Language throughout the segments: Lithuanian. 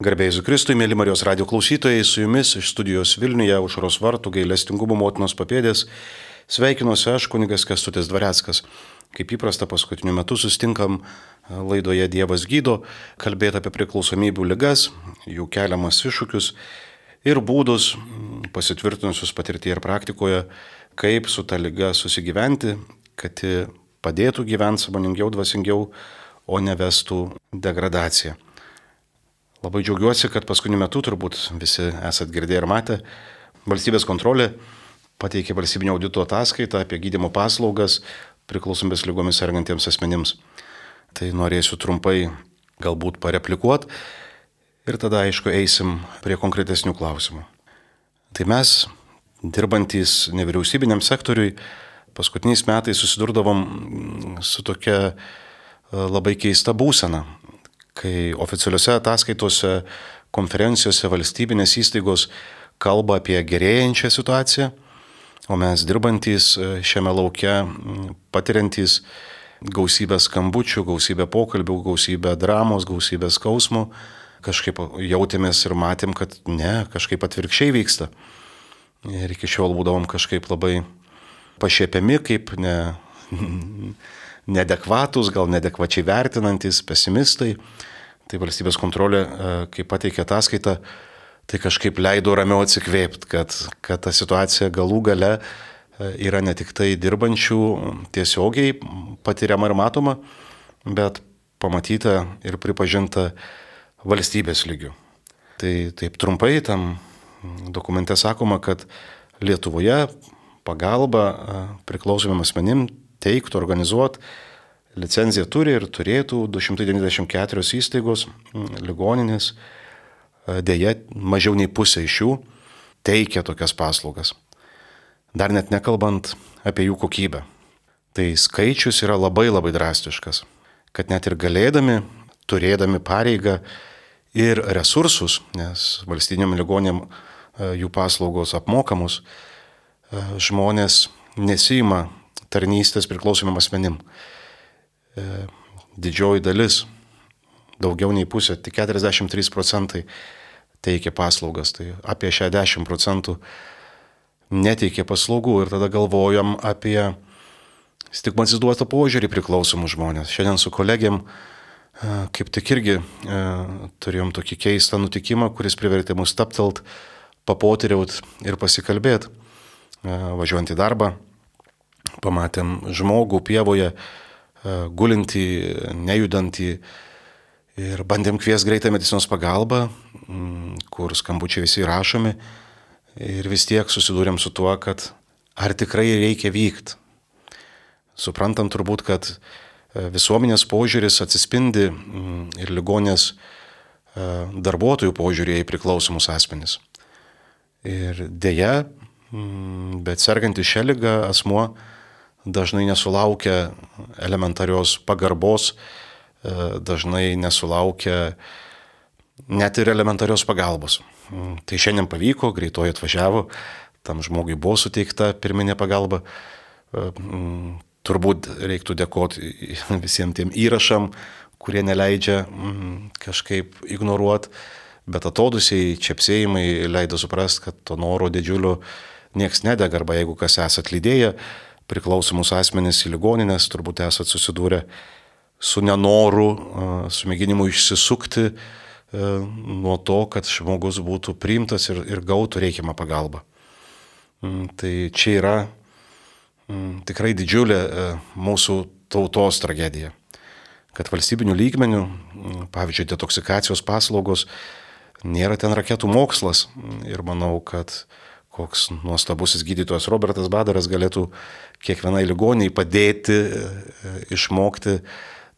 Garbėjai Zukristui, mėly Marijos radio klausytojai, su jumis iš studijos Vilniuje užros vartų gailestingumo motinos papėdės sveikinuosi aš, kunigas Kestutis Dvareckas. Kaip įprasta, paskutiniu metu sustinkam laidoje Dievas gydo, kalbėti apie priklausomybių ligas, jų keliamas iššūkius ir būdus pasitvirtinusius patirtyje ir praktikoje, kaip su ta lyga susigyventi, kad ji padėtų gyventi samoningiau, dvasingiau, o nevestų degradaciją. Labai džiaugiuosi, kad paskutiniu metu turbūt visi esat girdėję ir matę, valstybės kontrolė pateikė valstybinio audito ataskaitą apie gydimo paslaugas priklausomės lygomis sergantiems asmenims. Tai norėsiu trumpai galbūt pareplikuoti ir tada aišku eisim prie konkretesnių klausimų. Tai mes, dirbantys nevyriausybiniam sektoriui, paskutiniais metais susidurdavom su tokia labai keista būsena kai oficialiuose ataskaitose, konferencijose valstybinės įstaigos kalba apie gerėjančią situaciją, o mes dirbantys e, šiame laukia, patiriantys gausybę skambučių, gausybę pokalbių, gausybę dramos, gausybę skausmų, kažkaip jautėmės ir matėm, kad ne, kažkaip atvirkščiai vyksta. Ir iki šiol būdavom kažkaip labai pašiepiami, kaip ne, nedekvatus, gal nedekvačiai vertinantis, pesimistai. Tai valstybės kontrolė, e, kai pateikė ataskaitą, tai kažkaip leido ramiau atsikvėpti, kad, kad ta situacija galų gale e, yra ne tik tai dirbančių tiesiogiai patiriama ir matoma, bet pamatyta ir pripažinta valstybės lygių. Tai taip trumpai tam dokumente sakoma, kad Lietuvoje pagalba e, priklausomim asmenim teiktų, organizuoti licenciją turi ir turėtų 294 įstaigos, mm, ligoninės, dėja mažiau nei pusė iš jų teikia tokias paslaugas. Dar net nekalbant apie jų kokybę. Tai skaičius yra labai labai drastiškas, kad net ir galėdami, turėdami pareigą ir resursus, nes valstybiniam ligonėm jų paslaugos apmokamos, žmonės nesima tarnystės priklausomim asmenim. E, didžioji dalis, daugiau nei pusė, tik 43 procentai teikia paslaugas, tai apie 60 procentų neteikia paslaugų ir tada galvojam apie stigmatizuotą požiūrį priklausomų žmonės. Šiandien su kolegiam e, kaip tik irgi e, turėjom tokį keistą nutikimą, kuris privertė mus taptelt, papotiriaut ir pasikalbėti. Važiuojant į darbą, pamatėm žmogų pievoje, E, gulintį, nejudantį. Ir bandėm kvies greitą medicinos pagalbą, kur skambučiai visi rašomi. Ir vis tiek susidūrėm su tuo, kad ar tikrai reikia vykti. Suprantam turbūt, kad e, visuomenės požiūris atsispindi ir ligonės e, darbuotojų požiūrėje į priklausomus asmenis. Ir dėja, bet sergantį šią lygą asmuo dažnai nesulaukia elementarios pagarbos, e, dažnai nesulaukia net ir elementarios pagalbos. Mm, tai šiandien pavyko, greitoji atvažiavo, tam žmogui buvo suteikta pirminė pagalba. E, mm, turbūt reiktų dėkoti visiems tiem įrašam, kurie neleidžia mm, kažkaip ignoruoti, bet atodusiai čiapsėjimai leido suprasti, kad to noro didžiulio nieks nedega, arba jeigu kas esat lydėję, priklausomus asmenys į ligoninės, turbūt esat susidūrę su nenoru, su mėginimu išsisukti nuo to, kad žmogus būtų priimtas ir, ir gautų reikiamą pagalbą. Mm, tai čia yra mm, tikrai didžiulė mūsų tautos tragedija, kad valstybinių lygmenių, mm, pavyzdžiui, detoksikacijos paslaugos nėra ten raketų mokslas ir manau, kad koks nuostabusis gydytojas Robertas Badaras galėtų kiekvienai ligoniai padėti e, išmokti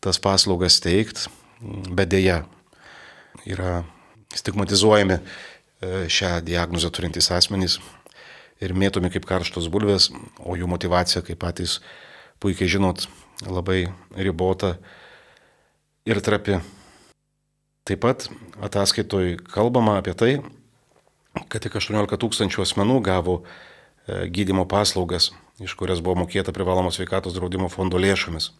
tas paslaugas teikti, bet dėja yra stigmatizuojami e, šią diagnozę turintys asmenys ir mėtomi kaip karštos bulvės, o jų motivacija, kaip patys puikiai žinot, labai ribota ir trapi. Taip pat ataskaitoj kalbama apie tai, kad tik 18 tūkstančių asmenų gavo e, gydimo paslaugas, iš kurias buvo mokėta privalomos sveikatos draudimo fondo lėšomis.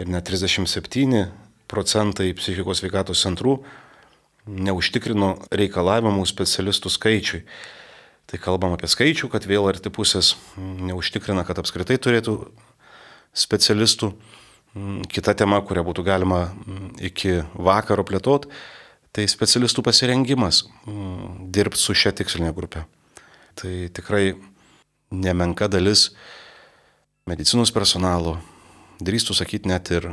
Ir net 37 procentai psichikos sveikatos centrų neužtikrino reikalavimų specialistų skaičiui. Tai kalbam apie skaičių, kad vėl arti pusės neužtikrina, kad apskritai turėtų specialistų. Kita tema, kurią būtų galima iki vakaro plėtot, tai specialistų pasirengimas dirbti su šia tikslinė grupė. Tai tikrai nemenka dalis medicinos personalo, drįstų sakyti net ir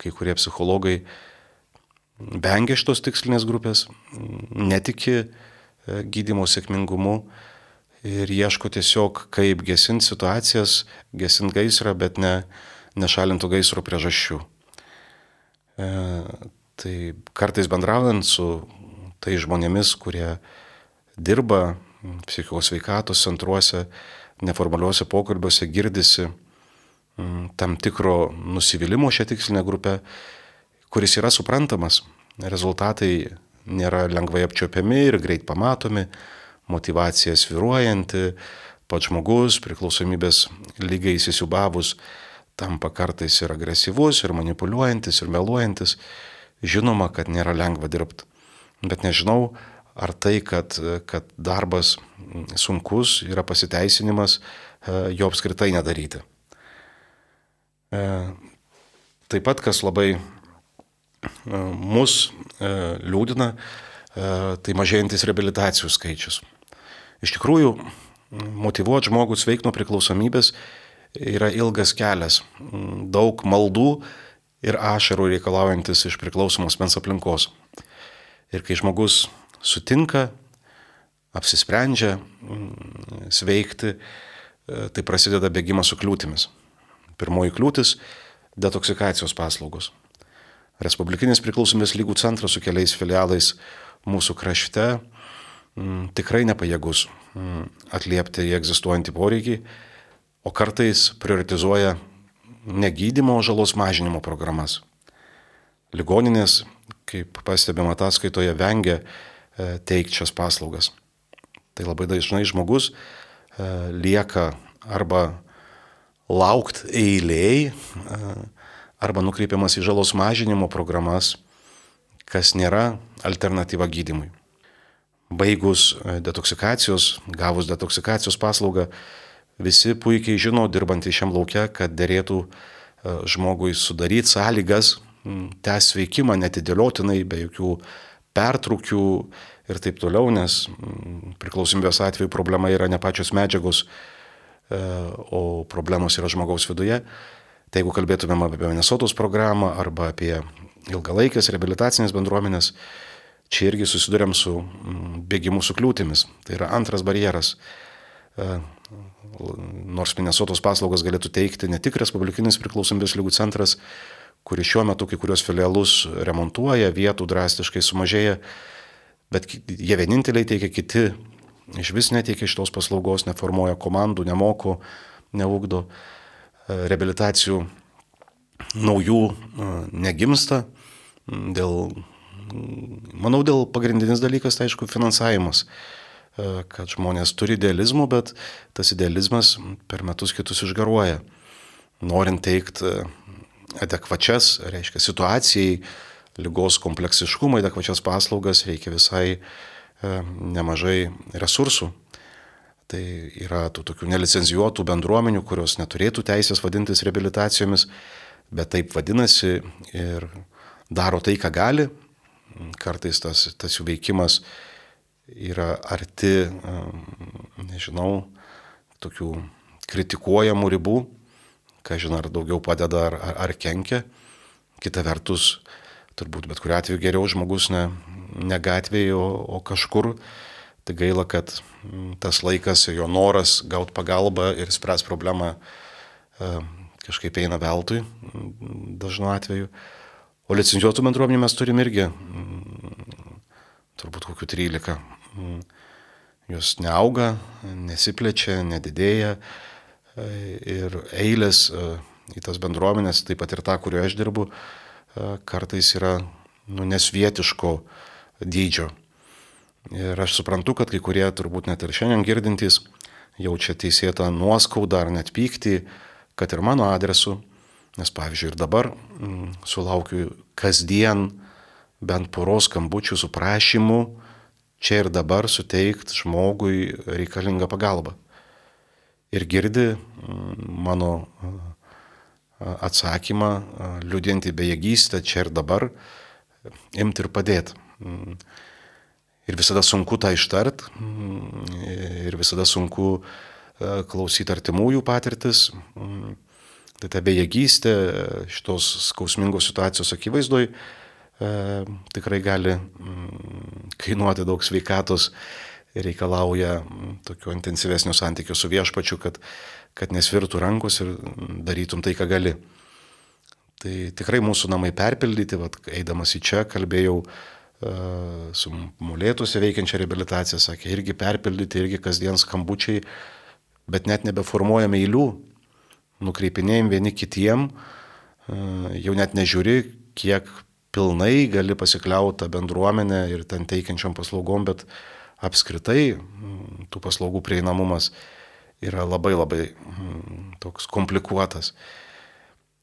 kai kurie psichologai vengia šitos tikslinės grupės, netiki gydimo sėkmingumu ir ieško tiesiog kaip gesinti situacijas, gesinti gaisrą, bet ne nešalintų gaisro priežasčių. Tai kartais bendraujant su tai žmonėmis, kurie dirba psichikos veikatos centruose, neformaliuose pokalbiuose girdisi m, tam tikro nusivylimų šią tikslinę grupę, kuris yra suprantamas. Rezultatai nėra lengvai apčiopiami ir greit pamatomi, motivacija sviruojanti, pats žmogus priklausomybės lygiai įsisiubavus tampa kartais ir agresyvus, ir manipuliuojantis, ir meluojantis. Žinoma, kad nėra lengva dirbti. Bet nežinau, ar tai, kad, kad darbas sunkus yra pasiteisinimas e, jo apskritai nedaryti. E, taip pat, kas labai e, mus liūdina, tai mažėjantis rehabilitacijų skaičius. Iš tikrųjų, motivuoti žmogų sveik nuo priklausomybės yra ilgas kelias, daug maldų ir ašarų reikalaujantis iš priklausomos mens aplinkos. Ir kai žmogus sutinka, apsisprendžia sveikti, tai prasideda bėgimas su kliūtimis. Pirmoji kliūtis - detoksikacijos paslaugos. Respublikinis priklausomės lygų centras su keliais filialais mūsų krašte m, tikrai nepajėgus m, atliepti į egzistuojantį poreikį o kartais prioritizuoja negydymo žalos mažinimo programas. Ligoninės, kaip pastebima ataskaitoje, vengia e, teikti šias paslaugas. Tai labai dažnai žmogus e, lieka arba laukti eiliai, e, arba nukreipiamas į žalos mažinimo programas, kas nėra alternatyva gydimui. Baigus detoksikacijos, gavus detoksikacijos paslaugą, visi puikiai žino, dirbantys šiam laukia, kad dėrėtų e, žmogui sudaryti sąlygas, tęs veikimą netidėliotinai, be jokių pertraukių ir taip toliau, nes priklausomybės atveju problema yra ne pačios medžiagos, e, o problemos yra žmogaus viduje. Tai jeigu kalbėtumėm apie Venesotos programą arba apie ilgalaikės rehabilitacinės bendruomenės, čia irgi susidurėm su bėgimu su kliūtimis. Tai yra antras barjeras e, nors Minnesotos paslaugas galėtų teikti ne tik Respublikinis priklausomybės lygų centras, kuris šiuo metu kai kurios filialus remontuoja, vietų drastiškai sumažėja, bet jie vieninteliai teikia, kiti iš vis neteikia šitos paslaugos, neformuoja komandų, nemoko, neugdo, e, rehabilitacijų naujų e, negimsta, dėl, manau, dėl pagrindinis dalykas, tai aišku, finansavimas. E, kad žmonės turi idealizmų, bet tas idealizmas per metus kitus išgaruoja. Norint teikti e, adekvačias, reiškia situacijai, lygos kompleksiškumai, adekvačias paslaugas, reikia visai e, nemažai resursų. Tai yra tų tokių nelicenzijuotų bendruomenių, kurios neturėtų teisės vadintis rehabilitacijomis, bet taip vadinasi ir daro tai, ką gali. Kartais tas, tas jų veikimas yra arti, nežinau, tokių kritikuojamų ribų, ką žinai, ar daugiau padeda ar, ar, ar kenkia. Kita vertus, turbūt bet kuriu atveju geriau žmogus ne, ne gatvėje, o, o kažkur. Tai gaila, kad tas laikas, jo noras gauti pagalbą ir spręs problemą kažkaip eina veltui dažnu atveju. O licencijuotų bendruomenių mes turim irgi turbūt kokiu 13. Mm. Jos neauga, nesiplečia, nedidėja ir eilės e, į tas bendruomenės, taip pat ir tą, kurioje aš dirbu, e, kartais yra nu, nesvietiško dydžio. Ir aš suprantu, kad kai kurie turbūt net ir šiandien girdintys jaučia teisėtą nuoskaudą ar net pyktį, kad ir mano adresu, nes pavyzdžiui ir dabar m, mm, sulaukiu kasdien bent poros skambučių su prašymu čia ir dabar suteikti žmogui reikalingą pagalbą. Ir girdi mm, mano atsakymą, liūdinti bejėgystę čia ir dabar, imti ir padėti. Mm. Ir visada sunku tą ištart, mm, ir visada sunku klausyti artimųjų patirtis. Tai ta bejėgystė šitos skausmingos situacijos akivaizdoj tikrai gali mm, kainuoti daug sveikatos reikalauja mm, tokio intensyvesnio santykio su viešpačiu, kad, kad nesvirtų rankos ir darytum tai, ką gali. Tai tikrai mūsų namai perpildyti, vat, eidamas į čia kalbėjau uh, su molėtuose veikiančia reabilitacija, sakė, irgi perpildyti, irgi kasdien skambučiai, bet net nebeformuojame eilių, nukreipinėjim vieni kitiem, uh, jau net nežiūri, kiek pilnai gali pasikliauti tą bendruomenę ir ten teikiančiam paslaugom, bet apskritai mm, tų paslaugų prieinamumas yra labai labai mm, toks komplikuotas.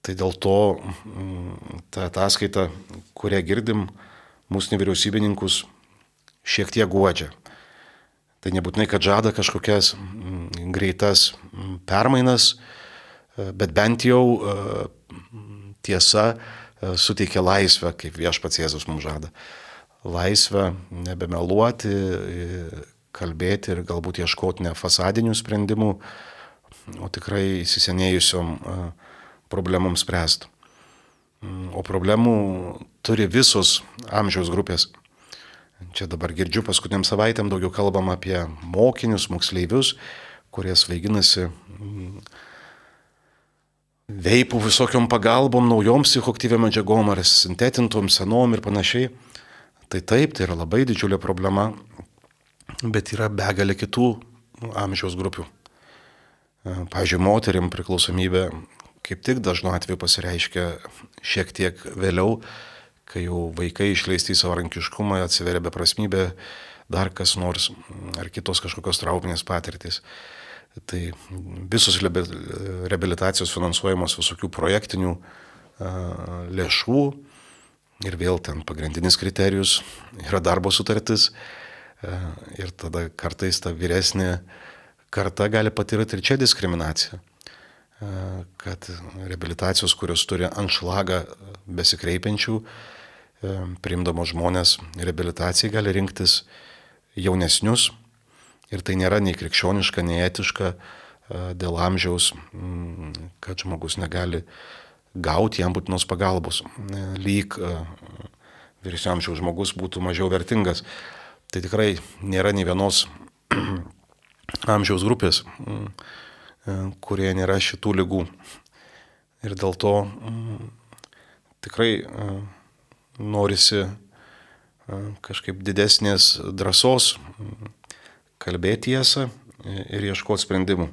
Tai dėl to mm, ta ataskaita, kurią girdim, mūsų nevyriausybininkus šiek tiek guodžia. Tai nebūtinai, kad žada kažkokias greitas permainas, bet bent jau tiesa E, suteikia laisvę, kaip viešpats Jėzus mums žada. Laisvę nebemeluoti, e, kalbėti ir galbūt ieškoti ne fasadinių sprendimų, o tikrai įsisenėjusiom e, problemom spręsti. Mm, o problemų turi visos amžiaus grupės. Čia dabar girdžiu paskutiniam savaitėm daugiau kalbam apie mokinius, moksleivius, kurie svaiginasi mm, veipų visokiom pagalbom, naujom psichoktyviam medžiagom ar sintetintom, senom ir panašiai. Tai taip, tai yra labai didžiulė problema, bet yra begalė kitų amžiaus grupių. Pavyzdžiui, moteriam priklausomybė kaip tik dažnu atveju pasireiškia šiek tiek vėliau, kai jau vaikai išleisti į savarankiškumą, atsiveria beprasmybė, dar kas nors, ar kitos kažkokios trauminės patirtys. Tai visos reabilitacijos finansuojamos visokių projektinių lėšų ir vėl ten pagrindinis kriterijus yra darbo sutartis ir tada kartais ta vyresnė karta gali patirti ir čia diskriminaciją kad reabilitacijos, kurios turi anšlagą besikreipiančių, priimdamos žmonės reabilitacijai gali rinktis jaunesnius Ir tai nėra nei krikščioniška, nei etiška e, dėl amžiaus, kad žmogus negali gauti jam būtinos pagalbos. E, lyg e, vyresnio amžiaus žmogus būtų mažiau vertingas. Tai tikrai nėra nei vienos amžiaus grupės, kurie nėra šitų lygų. Ir dėl to tikrai norisi kažkaip didesnės drąsos kalbėti tiesą ir ieškoti sprendimų.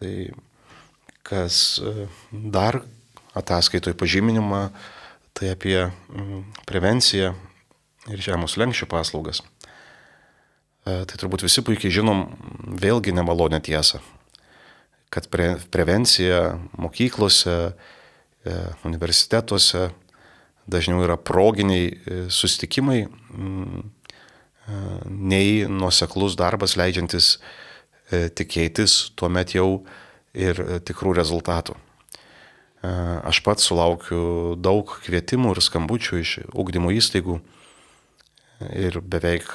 Tai kas e, dar ataskaitoje pažyminimą, tai apie prevenciją ir žemos lenkščių paslaugas. E, tai turbūt visi puikiai žinom vėlgi nemalonę tiesą, kad pre, prevencija mokyklose, e, universitetuose dažniau yra proginiai sustikimai nei nuoseklus darbas leidžiantis e, tikėtis tuomet jau ir e, tikrų rezultatų. E, aš pats sulaukiu daug kvietimų ir skambučių iš ugdymo įstaigų ir beveik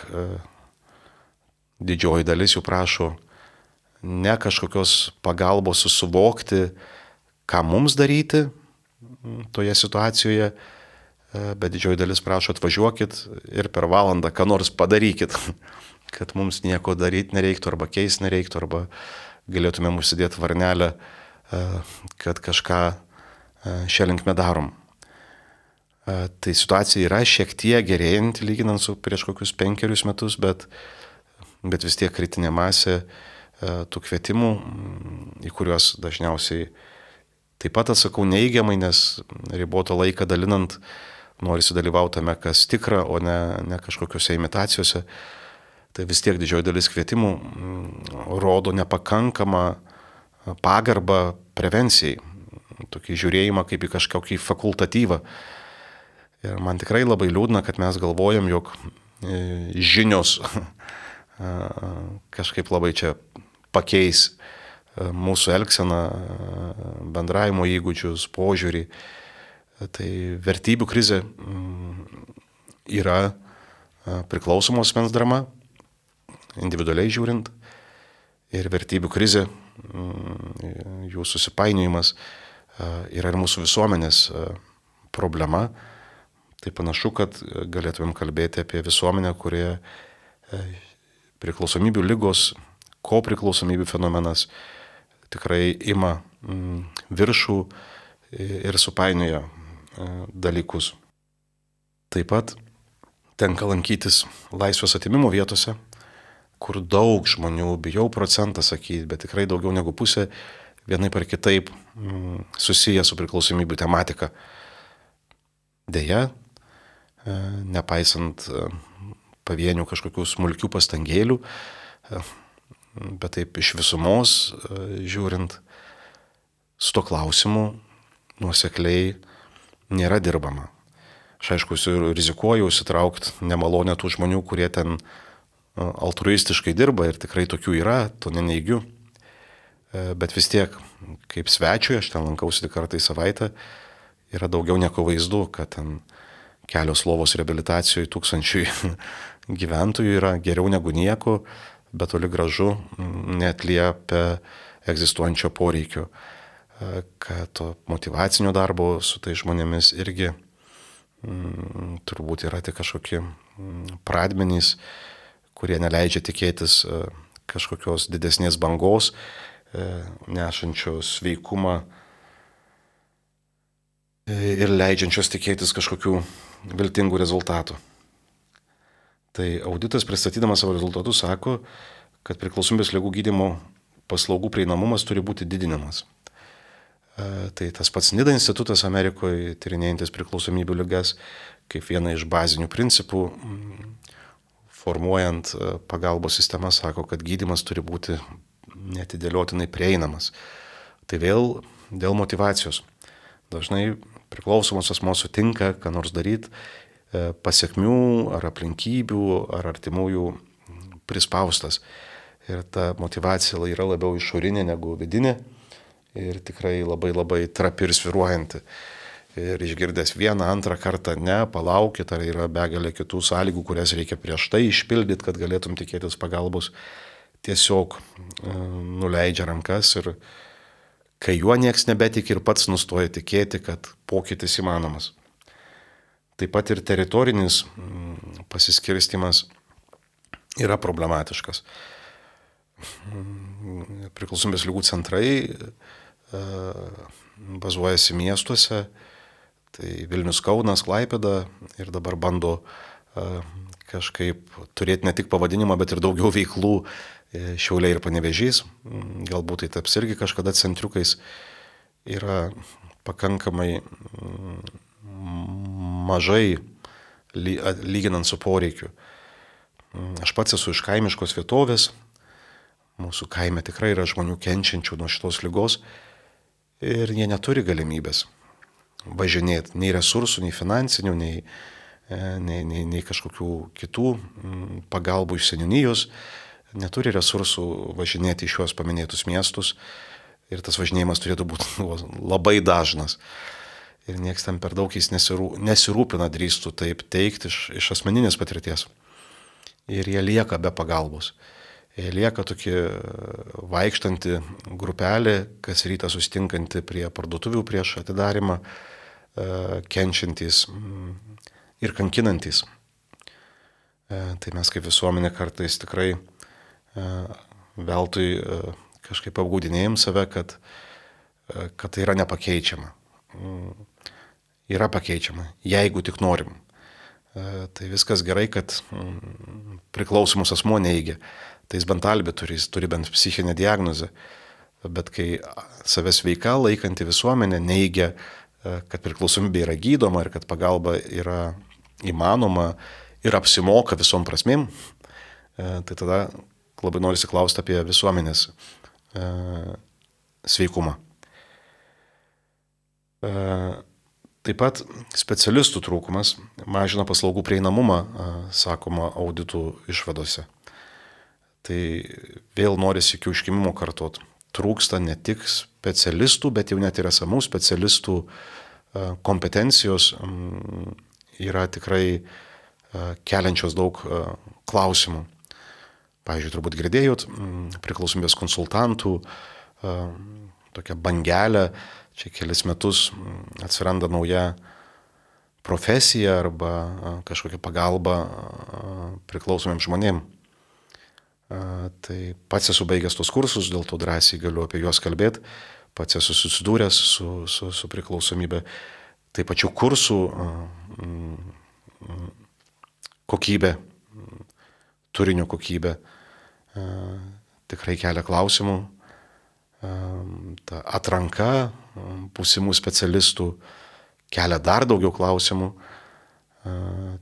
didžioji dalis jų prašo ne kažkokios pagalbos susivokti, ką mums daryti toje situacijoje, bet didžioji dalis prašo atvažiuokit ir per valandą ką nors padarykit, kad mums nieko daryti nereiktų arba keisti nereiktų arba galėtumėm užsidėti varnelę, e, kad kažką e, šią linkmę darom. Tai situacija yra šiek tiek gerėjanti lyginant su prieš kokius penkerius metus, bet, bet vis tiek kritinė masė tų kvietimų, į kuriuos dažniausiai taip pat atsakau neigiamai, nes ribotą laiką dalinant norisi dalyvauti tame, kas tikra, o ne, ne kažkokiuose imitacijose, tai vis tiek didžioji dalis kvietimų mm, rodo nepakankamą pagarbą prevencijai, tokį žiūrėjimą kaip į kažkokį fakultatyvą. Ir man tikrai labai liūdna, kad mes galvojam, jog žinios kažkaip labai čia pakeis mūsų elgseną, bendravimo įgūdžius, požiūrį. Tai vertybių krizė mm, yra priklausomos mens drama, individualiai žiūrint, ir vertybių krizė, mm, jų susipainiojimas yra ir mūsų visuomenės problema. Tai panašu, kad galėtumėm kalbėti apie visuomenę, kurie priklausomybių lygos, ko priklausomybių fenomenas tikrai ima mm, viršų ir supainioja dalykus. Taip pat tenka lankytis laisvės atimimo vietose, kur daug žmonių, bijau procentą sakyti, bet tikrai daugiau negu pusė, vienai par kitaip mm, susiję su priklausomybių tematika. Deja, e, nepaisant e, pavienių kažkokių smulkių pastangėlių, bet taip iš visumos žiūrint, su to klausimu nuosekliai nėra dirbama. Aš aišku, rizikuoju įsitraukti nemalonę tų žmonių, kurie ten altruistiškai dirba ir tikrai tokių yra, to neneigiu. Bet vis tiek, kaip svečiui, aš ten lankausi tik kartą į savaitę, yra daugiau nieko vaizdu, kad ten kelios lovos rehabilitacijoje tūkstančiui gyventojų yra geriau negu nieko, bet toli gražu netliepia egzistuojančio poreikio, kad to motivacinio darbo su tai žmonėmis irgi m, turbūt yra tik kažkokie pradmenys, kurie neleidžia tikėtis kažkokios didesnės bangos, nešančios sveikumą ir leidžiančios tikėtis kažkokių viltingų rezultatų. Tai auditas pristatydamas savo rezultatus sako, kad priklausomybės lygų gydimo paslaugų prieinamumas turi būti didinamas. Tai tas pats Nida institutas Amerikoje, tyrinėjantis priklausomybių lygas, kaip viena iš bazinių principų, formuojant e, pagalbos sistemą, sako, kad gydimas turi būti netidėliotinai prieinamas. Tai vėl dėl motivacijos. Dažnai priklausomas asmo sutinka, ką nors daryti, e, pasiekmių ar aplinkybių ar artimųjų prispaustas. Ir ta motivacija yra labiau išorinė negu vidinė ir tikrai labai labai trapi ir sviruojanti. Ir išgirdęs vieną, antrą kartą, ne, palaukit, ar yra begalė kitų sąlygų, kurias reikia prieš tai išpildyti, kad galėtum tikėtis pagalbos, tiesiog e, nuleidžia rankas ir, kai juo nieks nebetik ir pats nustoja tikėti, kad pokytis įmanomas. Taip pat ir teritorinis mm, pasiskirstimas yra problematiškas. Mm, priklausomybės lygų centrai bazuojasi miestuose, tai Vilnius Kaunas, Klaipėda ir dabar bando e, kažkaip turėti ne tik pavadinimą, bet ir daugiau veiklų E, Šiauliai ir Panevežys, mm, galbūt tai taps irgi kažkada centriukais, yra pakankamai mm, mažai lyginant su poreikiu. Mm, aš pats esu iš kaimiškos vietovės, mūsų kaime tikrai yra žmonių kenčiančių nuo šitos lygos ir jie neturi galimybės važinėti nei resursų, nei finansinių, nei, e, nei, nei, nei kažkokių kitų pagalbų iš seninijos neturi resursų važinėti į šiuos paminėtus miestus ir tas važinėjimas turėtų būti labai dažnas. Ir niekas ten per daug jais nesirū, nesirūpina, drįstų taip teikti iš, iš asmeninės patirties. Ir jie lieka be pagalbos. Jie lieka tokie vaikštanti grupelė, kas rytą sustinkanti prie parduotuvių prieš atidarimą, e, kenčiantys ir kankinantys. E, tai mes kaip visuomenė kartais tikrai E, veltui e, kažkaip apgaudinėjom save, kad, e, kad tai yra nepakeičiama. Mm, yra pakeičiama, jeigu tik norim. Tai viskas gerai, kad mm, priklausomus asmo neigia. Tai jis bent albė turi, jis turi bent psichinę diagnozę. Bet kai savęs veika laikanti visuomenė neigia, kad priklausomybė yra gydoma ir kad pagalba yra įmanoma ir apsimoka visom prasmėm, tai tada labai norisi klausti apie visuomenės e, sveikumą. E, Taip pat specialistų trūkumas mažina paslaugų prieinamumą, sakoma, auditų išvadose. Tai vėl norisi iki užkimimo kartot. Trūksta ne tik specialistų, bet jau net ir esamų specialistų kompetencijos yra tikrai keliančios daug klausimų. Pavyzdžiui, turbūt girdėjot priklausomybės konsultantų tokią bangelę, čia kelis metus atsiranda nauja profesija arba kažkokia pagalba priklausomiems žmonėms. Tai pats esu baigęs tos kursus, dėl to drąsiai galiu apie juos kalbėti, pats esu susidūręs su, su, su priklausomybė. Tai pačių kursų kokybė, turinio kokybė tikrai kelia klausimų, ta atranka būsimų specialistų kelia dar daugiau klausimų.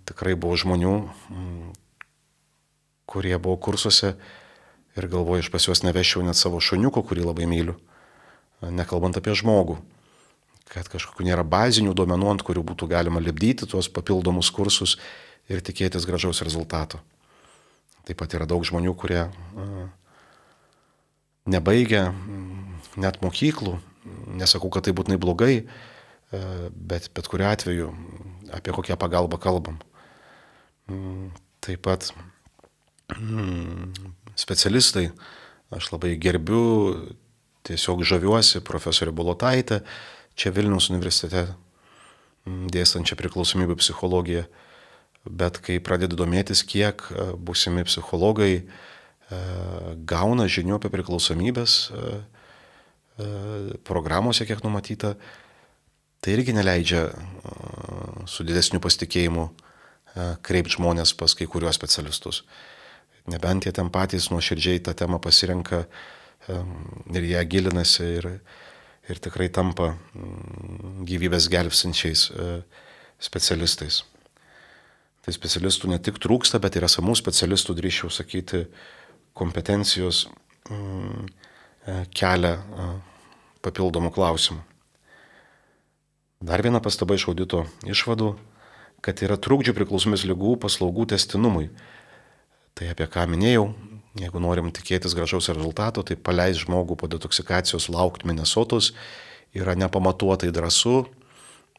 Tikrai buvo žmonių, kurie buvo kursuose ir galvoju, aš pas juos nevešiau net savo šuniuko, kurį labai myliu, nekalbant apie žmogų, kad kažkokių nėra bazinių duomenų, ant kurių būtų galima lipdyti tuos papildomus kursus ir tikėtis gražaus rezultato. Taip pat yra daug žmonių, kurie nebaigia net mokyklų, nesakau, kad tai būtinai blogai, bet bet kuriu atveju apie kokią pagalbą kalbam. Taip pat specialistai, aš labai gerbiu, tiesiog žaviuosi profesorė Bulotaitė, čia Vilniaus universitete mm, dėstančia priklausomybė psichologija, bet kai pradedi domėtis, kiek e, būsimi psichologai e, gauna žinių apie priklausomybės, E, programuose, kiek numatyta, tai irgi neleidžia su didesniu pasitikėjimu kreipti žmonės pas kai kuriuos specialistus. Nebent jie ten patys nuoširdžiai tą temą pasirenka ir ją gilinasi ir, ir tikrai tampa mm, gyvybės gelbsinčiais specialistais. Tai specialistų ne tik trūksta, bet ir esamų specialistų, drįšiau sakyti, kompetencijos mm, E, kelia e, papildomų klausimų. Dar viena pastaba iš audito išvadų, kad yra trukdžių priklausomės lygų paslaugų testinumui. Tai apie ką minėjau, jeigu norim tikėtis gražaus rezultato, tai paleis žmogų po detoksikacijos laukti Minnesotos yra nepamatuotai drąsu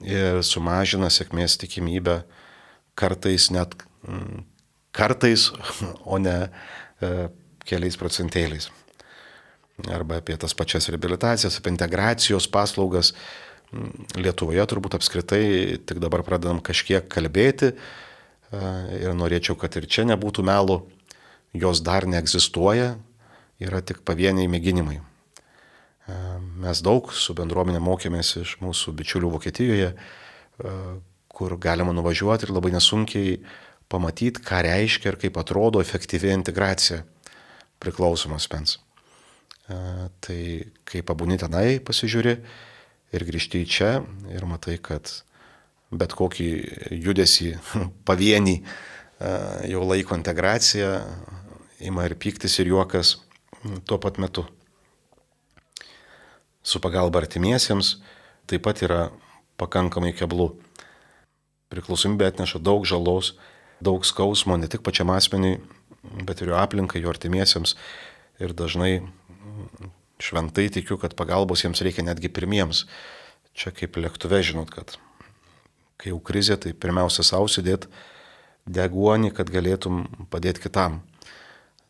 ir sumažina sėkmės tikimybę kartais net mm, kartais, o ne e, keliais procentėliais arba apie tas pačias reabilitacijas, apie integracijos paslaugas. Lietuvoje turbūt apskritai tik dabar pradedam kažkiek kalbėti ir norėčiau, kad ir čia nebūtų melų, jos dar neegzistuoja, yra tik pavieniai mėginimai. Mes daug su bendruomenė mokėmės iš mūsų bičiulių Vokietijoje, kur galima nuvažiuoti ir labai nesunkiai pamatyti, ką reiškia ir kaip atrodo efektyvi integracija priklausomas pens. Tai kai pabūni tenai, pasižiūri ir grįžti į čia ir matai, kad bet kokį judesį pavienį jau laiko integracija, ima ir piktis ir juokas tuo pat metu. Su pagalba artimiesiems taip pat yra pakankamai keblų. Priklausomybė atneša daug žalos, daug skausmo ne tik pačiam asmeniui, bet ir jo aplinkai, jo artimiesiems. Ir dažnai šventai tikiu, kad pagalbos jiems reikia netgi pirmiems. Čia kaip lėktuve, žinot, kad kai jau krizė, tai pirmiausia savo sėdėt deguonį, kad galėtum padėti kitam.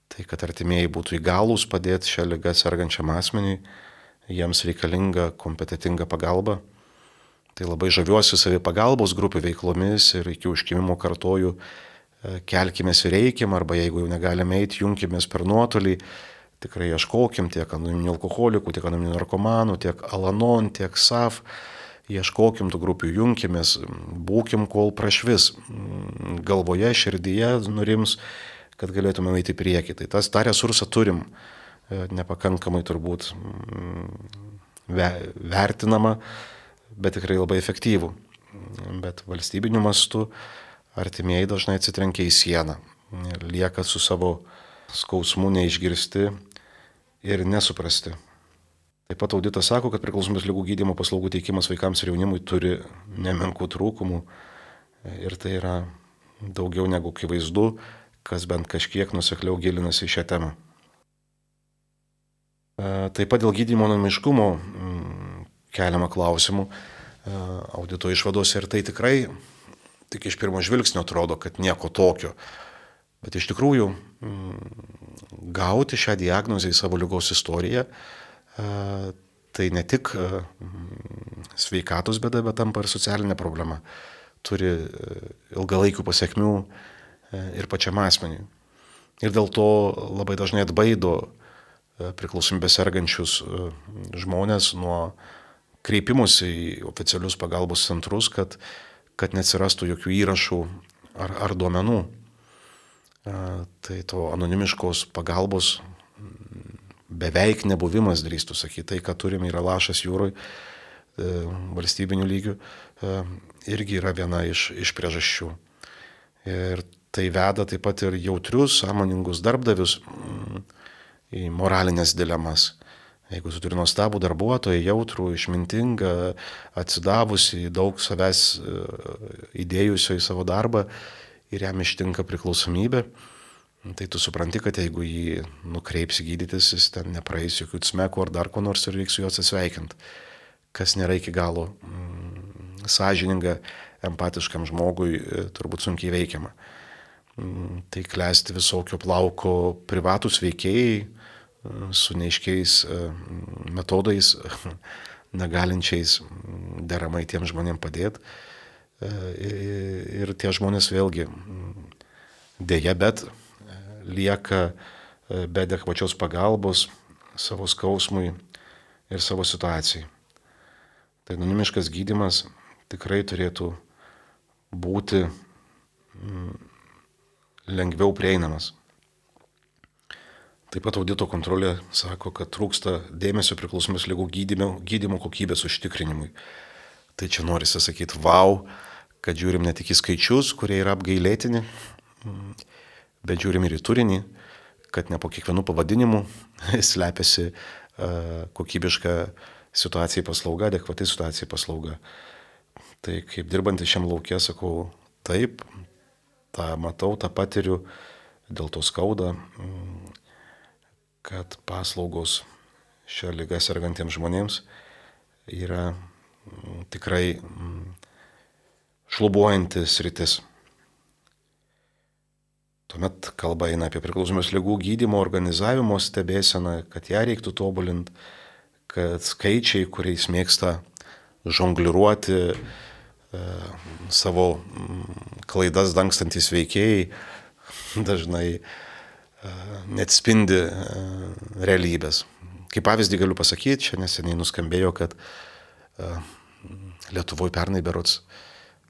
Tai kad artimieji būtų įgalūs padėti šią lygą sergančiam asmeniui, jiems reikalinga kompetitinga pagalba. Tai labai žaviuosi savi pagalbos grupių veiklomis ir iki užkimimo kartoju, e, kelkime ir reikim, arba jeigu jau negalime eiti, junkimės per nuotolį, tikrai ieškokim tiek anoniminių alkoholikų, tiek anoniminių narkomanų, tiek Alanon, tiek SAF. Ieškokim tų grupių, junkimės, būkim kol prašvis, galvoje, širdyje nurims, kad galėtume eiti į priekį. Tai tas tą resursą turim, e, nepakankamai turbūt vertinama, bet tikrai labai efektyvų. Bet valstybiniu mastu artimieji dažnai atsitrenkia į sieną lieka su savo skausmu neišgirsti ir nesuprasti. Taip pat auditas sako, kad priklausomybės lygų gydymo paslaugų teikimas vaikams ir jaunimui turi nemenkų trūkumų ir tai yra daugiau negu akivaizdu, kas bent kažkiek nusekliau gilinasi į šią temą. E, taip pat dėl gydymo namiškumo mm, keliama klausimų e, audito išvadose ir tai tikrai tik iš pirmo žvilgsnio atrodo, kad nieko tokio. Bet iš tikrųjų mm, gauti šią diagnozę į savo lygos istoriją tai ne tik sveikatos bėda, bet tampa ir socialinė problema. Turi ilgalaikių pasiekmių ir pačiam asmeniui. Ir dėl to labai dažnai atbaido priklausomybę sergančius žmonės nuo kreipimus į oficialius pagalbos centrus, kad, kad neatsirastų jokių įrašų ar, ar duomenų. Tai to anonimiškos pagalbos beveik nebuvimas, drįstų sakyti, tai, ką turime, yra lašas jūroje valstybinių lygių, e, irgi yra viena iš, iš priežasčių. Ir tai veda taip pat ir jautrius, sąmoningus darbdavius mm, į moralinės dilemas. Jeigu tu turi nuostabų darbuotoją, jautrų, išmintingą, atsidavusi, daug savęs e, įdėjusio į savo darbą ir jam ištinka priklausomybė, tai tu supranti, kad jeigu jį nukreipsi gydytis, jis ten nepraeis jokių smekų ar dar ko nors ir reiks su juo atsisveikinti. Kas nėra iki galo mm, sąžininga, empatiškam žmogui e, turbūt sunkiai veikiama. Mm, tai klesti visokio plauko privatus veikėjai e, su neiškiais e, metodais, negalinčiais mm, deramai tiem žmonėm padėti. Ir tie žmonės vėlgi dėja, bet lieka e, be adekvačios pagalbos savo skausmui ir savo situacijai. Tai anonimiškas gydimas tikrai turėtų būti mm, lengviau prieinamas. Taip pat audito kontrolė sako, kad trūksta dėmesio priklausomės lygų gydymo, gydymo kokybės užtikrinimui. Tai čia norisi sakyti, wow, kad žiūrim ne tik į skaičius, kurie yra apgailėtini, bet žiūrim ir į turinį, kad ne po kiekvienų pavadinimų slepiasi kokybiška situacijai paslauga, adekvati situacijai paslauga. Tai kaip dirbantys šiam laukė, sakau, taip, tą matau, tą patiriu, dėl to skauda, kad paslaugos šią lygą sergantiems žmonėms yra tikrai šlubuojantis rytis. Tuomet kalba eina apie priklausomės lygų gydymo, organizavimo stebėseną, kad ją reiktų tobulinti, kad skaičiai, kuriais mėgsta žongliruoti e, savo mm, klaidas dangstantis veikėjai, dažnai e, neatspindi e, realybės. Kaip pavyzdį galiu pasakyti, čia neseniai nuskambėjo, kad e, Lietuvoje pernai berots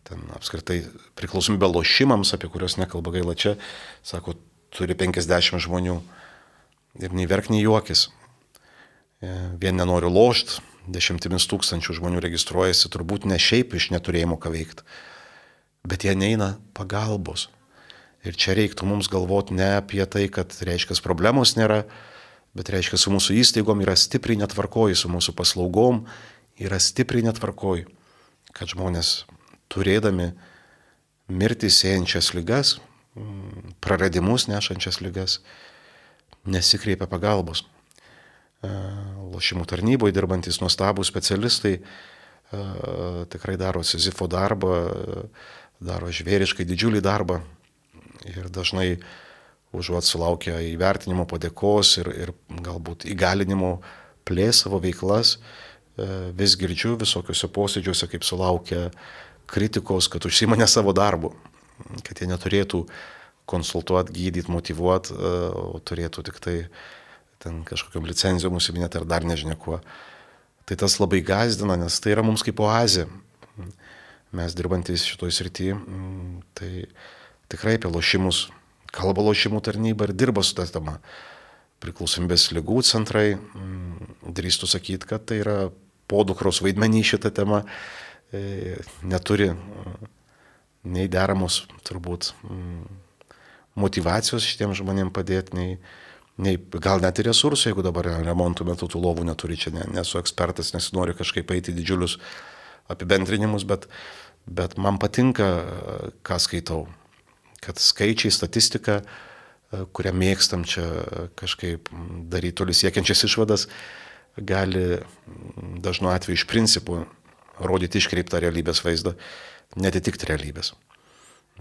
ten apskritai priklausomybė lošimams, apie kuriuos nekalba gaila čia, sako, turi 50 žmonių ir nei verk, nei juokis. E, vien nenoriu lošti, dešimtimis tūkstančių žmonių registruojasi turbūt ne šiaip iš neturėjimo ką veikti, bet jie neina pagalbos. Ir čia reiktų mums galvoti ne apie tai, kad reiškia problemos nėra, bet reiškia su mūsų įstaigom yra stipriai netvarkoji, su mūsų paslaugom yra stipriai netvarkoji, kad žmonės turėdami mirtį sėjančias lygas, praradimus nešančias lygas, nesikreipia pagalbos. E, lošimų tarnyboje dirbantis nuostabų specialistai e, tikrai daro Sizifo darbą, daro žvėriškai didžiulį darbą ir dažnai užuot sulaukia įvertinimo padėkos ir, ir galbūt įgalinimo plės savo veiklas, e, vis girdžiu visokiuose posėdžiuose, kaip sulaukia kritikos, kad užsima ne savo darbu, kad jie neturėtų konsultuoti, gydyti, motivuoti, e, o turėtų tik tai ten kažkokiam licenzijom užsiminėti ar dar nežinia kuo. Tai tas labai gazdina, nes tai yra mums kaip oazė. Mes dirbantys šitoj srity, tai tikrai apie lošimus, kalba lošimų tarnyba ir dirba su ta tema. Priklausomybės lygų centrai, drįstų sakyti, kad tai yra podukros vaidmenį šitą temą neturi e, nei deramos turbūt mm, motivacijos šitiem žmonėm padėti, nei, nei, gal net ir resursų, jeigu dabar remontų metu tų lovų neturi, čia ne, nesu ekspertas, nesinoriu kažkaip eiti didžiulius apibendrinimus, bet, bet man patinka, ką skaitau, kad skaičiai, statistika, kurią mėgstam čia kažkaip daryti toli siekiančias išvadas, gali dažnu atveju iš principų rodyti iškreiptą realybės vaizdą, netitikti realybės.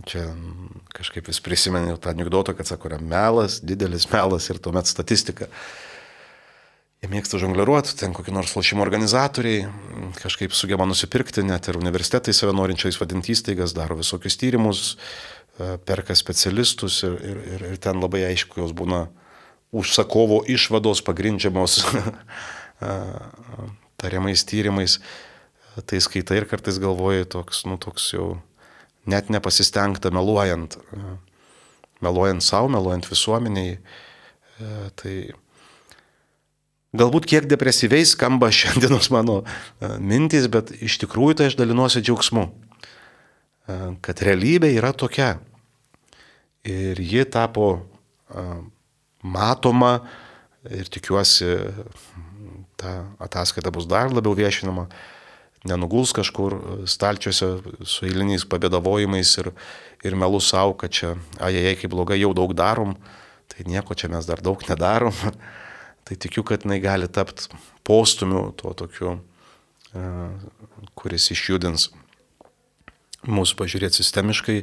Čia kažkaip vis prisimenu tą anegdotą, kad sako, yra melas, didelis melas ir tuomet statistika. Jie mėgsta žongliruoti, ten kokie nors lošimo organizatoriai kažkaip sugeba nusipirkti, net ir universitetai save norinčiais vadinti įstaigas, daro visokius tyrimus, e, perka specialistus ir, ir, ir, ir ten labai aišku jos būna užsakovo išvados pagrindžiamos e, tariamais tyrimais. Tai skaitai ir kartais galvoji toks, nu toks jau net nepasistengta meluojant, meluojant savo, meluojant visuomeniai. E, tai galbūt kiek depresyviai skamba šiandienos mano e, mintys, bet iš tikrųjų tai aš dalinuosi džiaugsmu, e, kad realybė yra tokia. Ir ji tapo matoma ir tikiuosi, ta ataskaita bus dar labiau viešinama nenuguls kažkur stalčiuose su eiliniais pabėdavojimais ir, ir melų savo, kad čia, ajajai, kaip blogai jau daug darom, tai nieko čia mes dar daug nedarom. tai tikiu, kad jinai gali tapti postumiu to tokiu, e, kuris išjudins mūsų pažiūrėti sistemiškai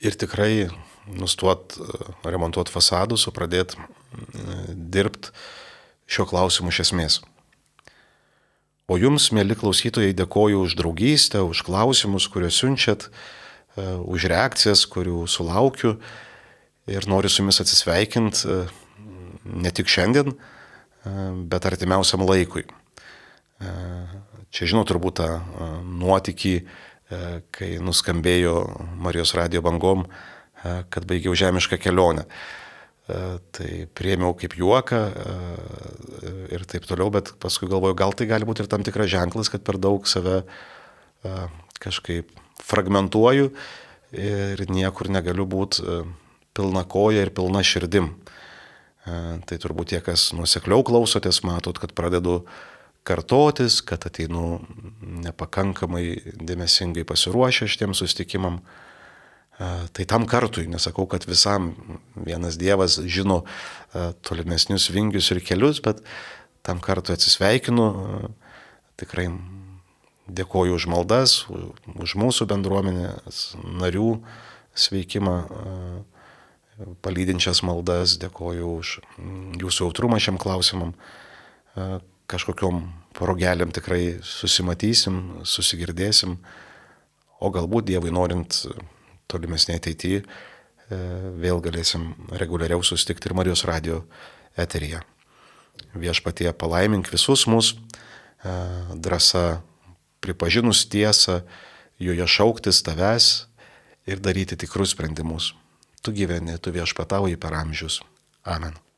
ir tikrai nustot e, remontuoti fasadus, o pradėti e, dirbti šio klausimu iš esmės. O jums, mėly klausytojai, dėkoju už draugystę, už klausimus, kuriuos siunčiat, e, už reakcijas, kurių sulaukiu. Ir noriu su jumis atsisveikinti e, ne tik šiandien, e, bet artimiausiam laikui. Čia žinau turbūt tą nuotikį, kai nuskambėjo Marijos radio bangom, kad baigiau žemišką kelionę. E, tai priemiau kaip juoką e, ir taip toliau, bet paskui galvoju, gal tai gali būti ir tam tikras ženklas, kad per daug save e, kažkaip fragmentuoju ir niekur negaliu būti pilna koja ir pilna širdim. Tai turbūt tie, kas nusekliau klausotės, matot, kad pradedu kartotis, kad ateinu nepakankamai dėmesingai pasiruošę šitiem sustikimam. Tai tam kartui, nesakau, kad visam vienas Dievas žino tolimesnius vingius ir kelius, bet tam kartui atsisveikinu, tikrai dėkoju už maldas, už mūsų bendruomenės narių sveikimą, palydinčias maldas, dėkoju už jūsų jautrumą šiam klausimam. Kažkokiom porogeliam tikrai susimatysim, susigirdėsim, o galbūt Dievui norint tolimesnė ateityje vėl galėsim reguliariau susitikti ir Marijos radio eteryje. Viešpatie palaimink visus mus, e, drąsa pripažinus tiesą, joje šauktis tavęs ir daryti tikrus sprendimus. Tu gyveni, tu viešpatauji per amžius. Amen.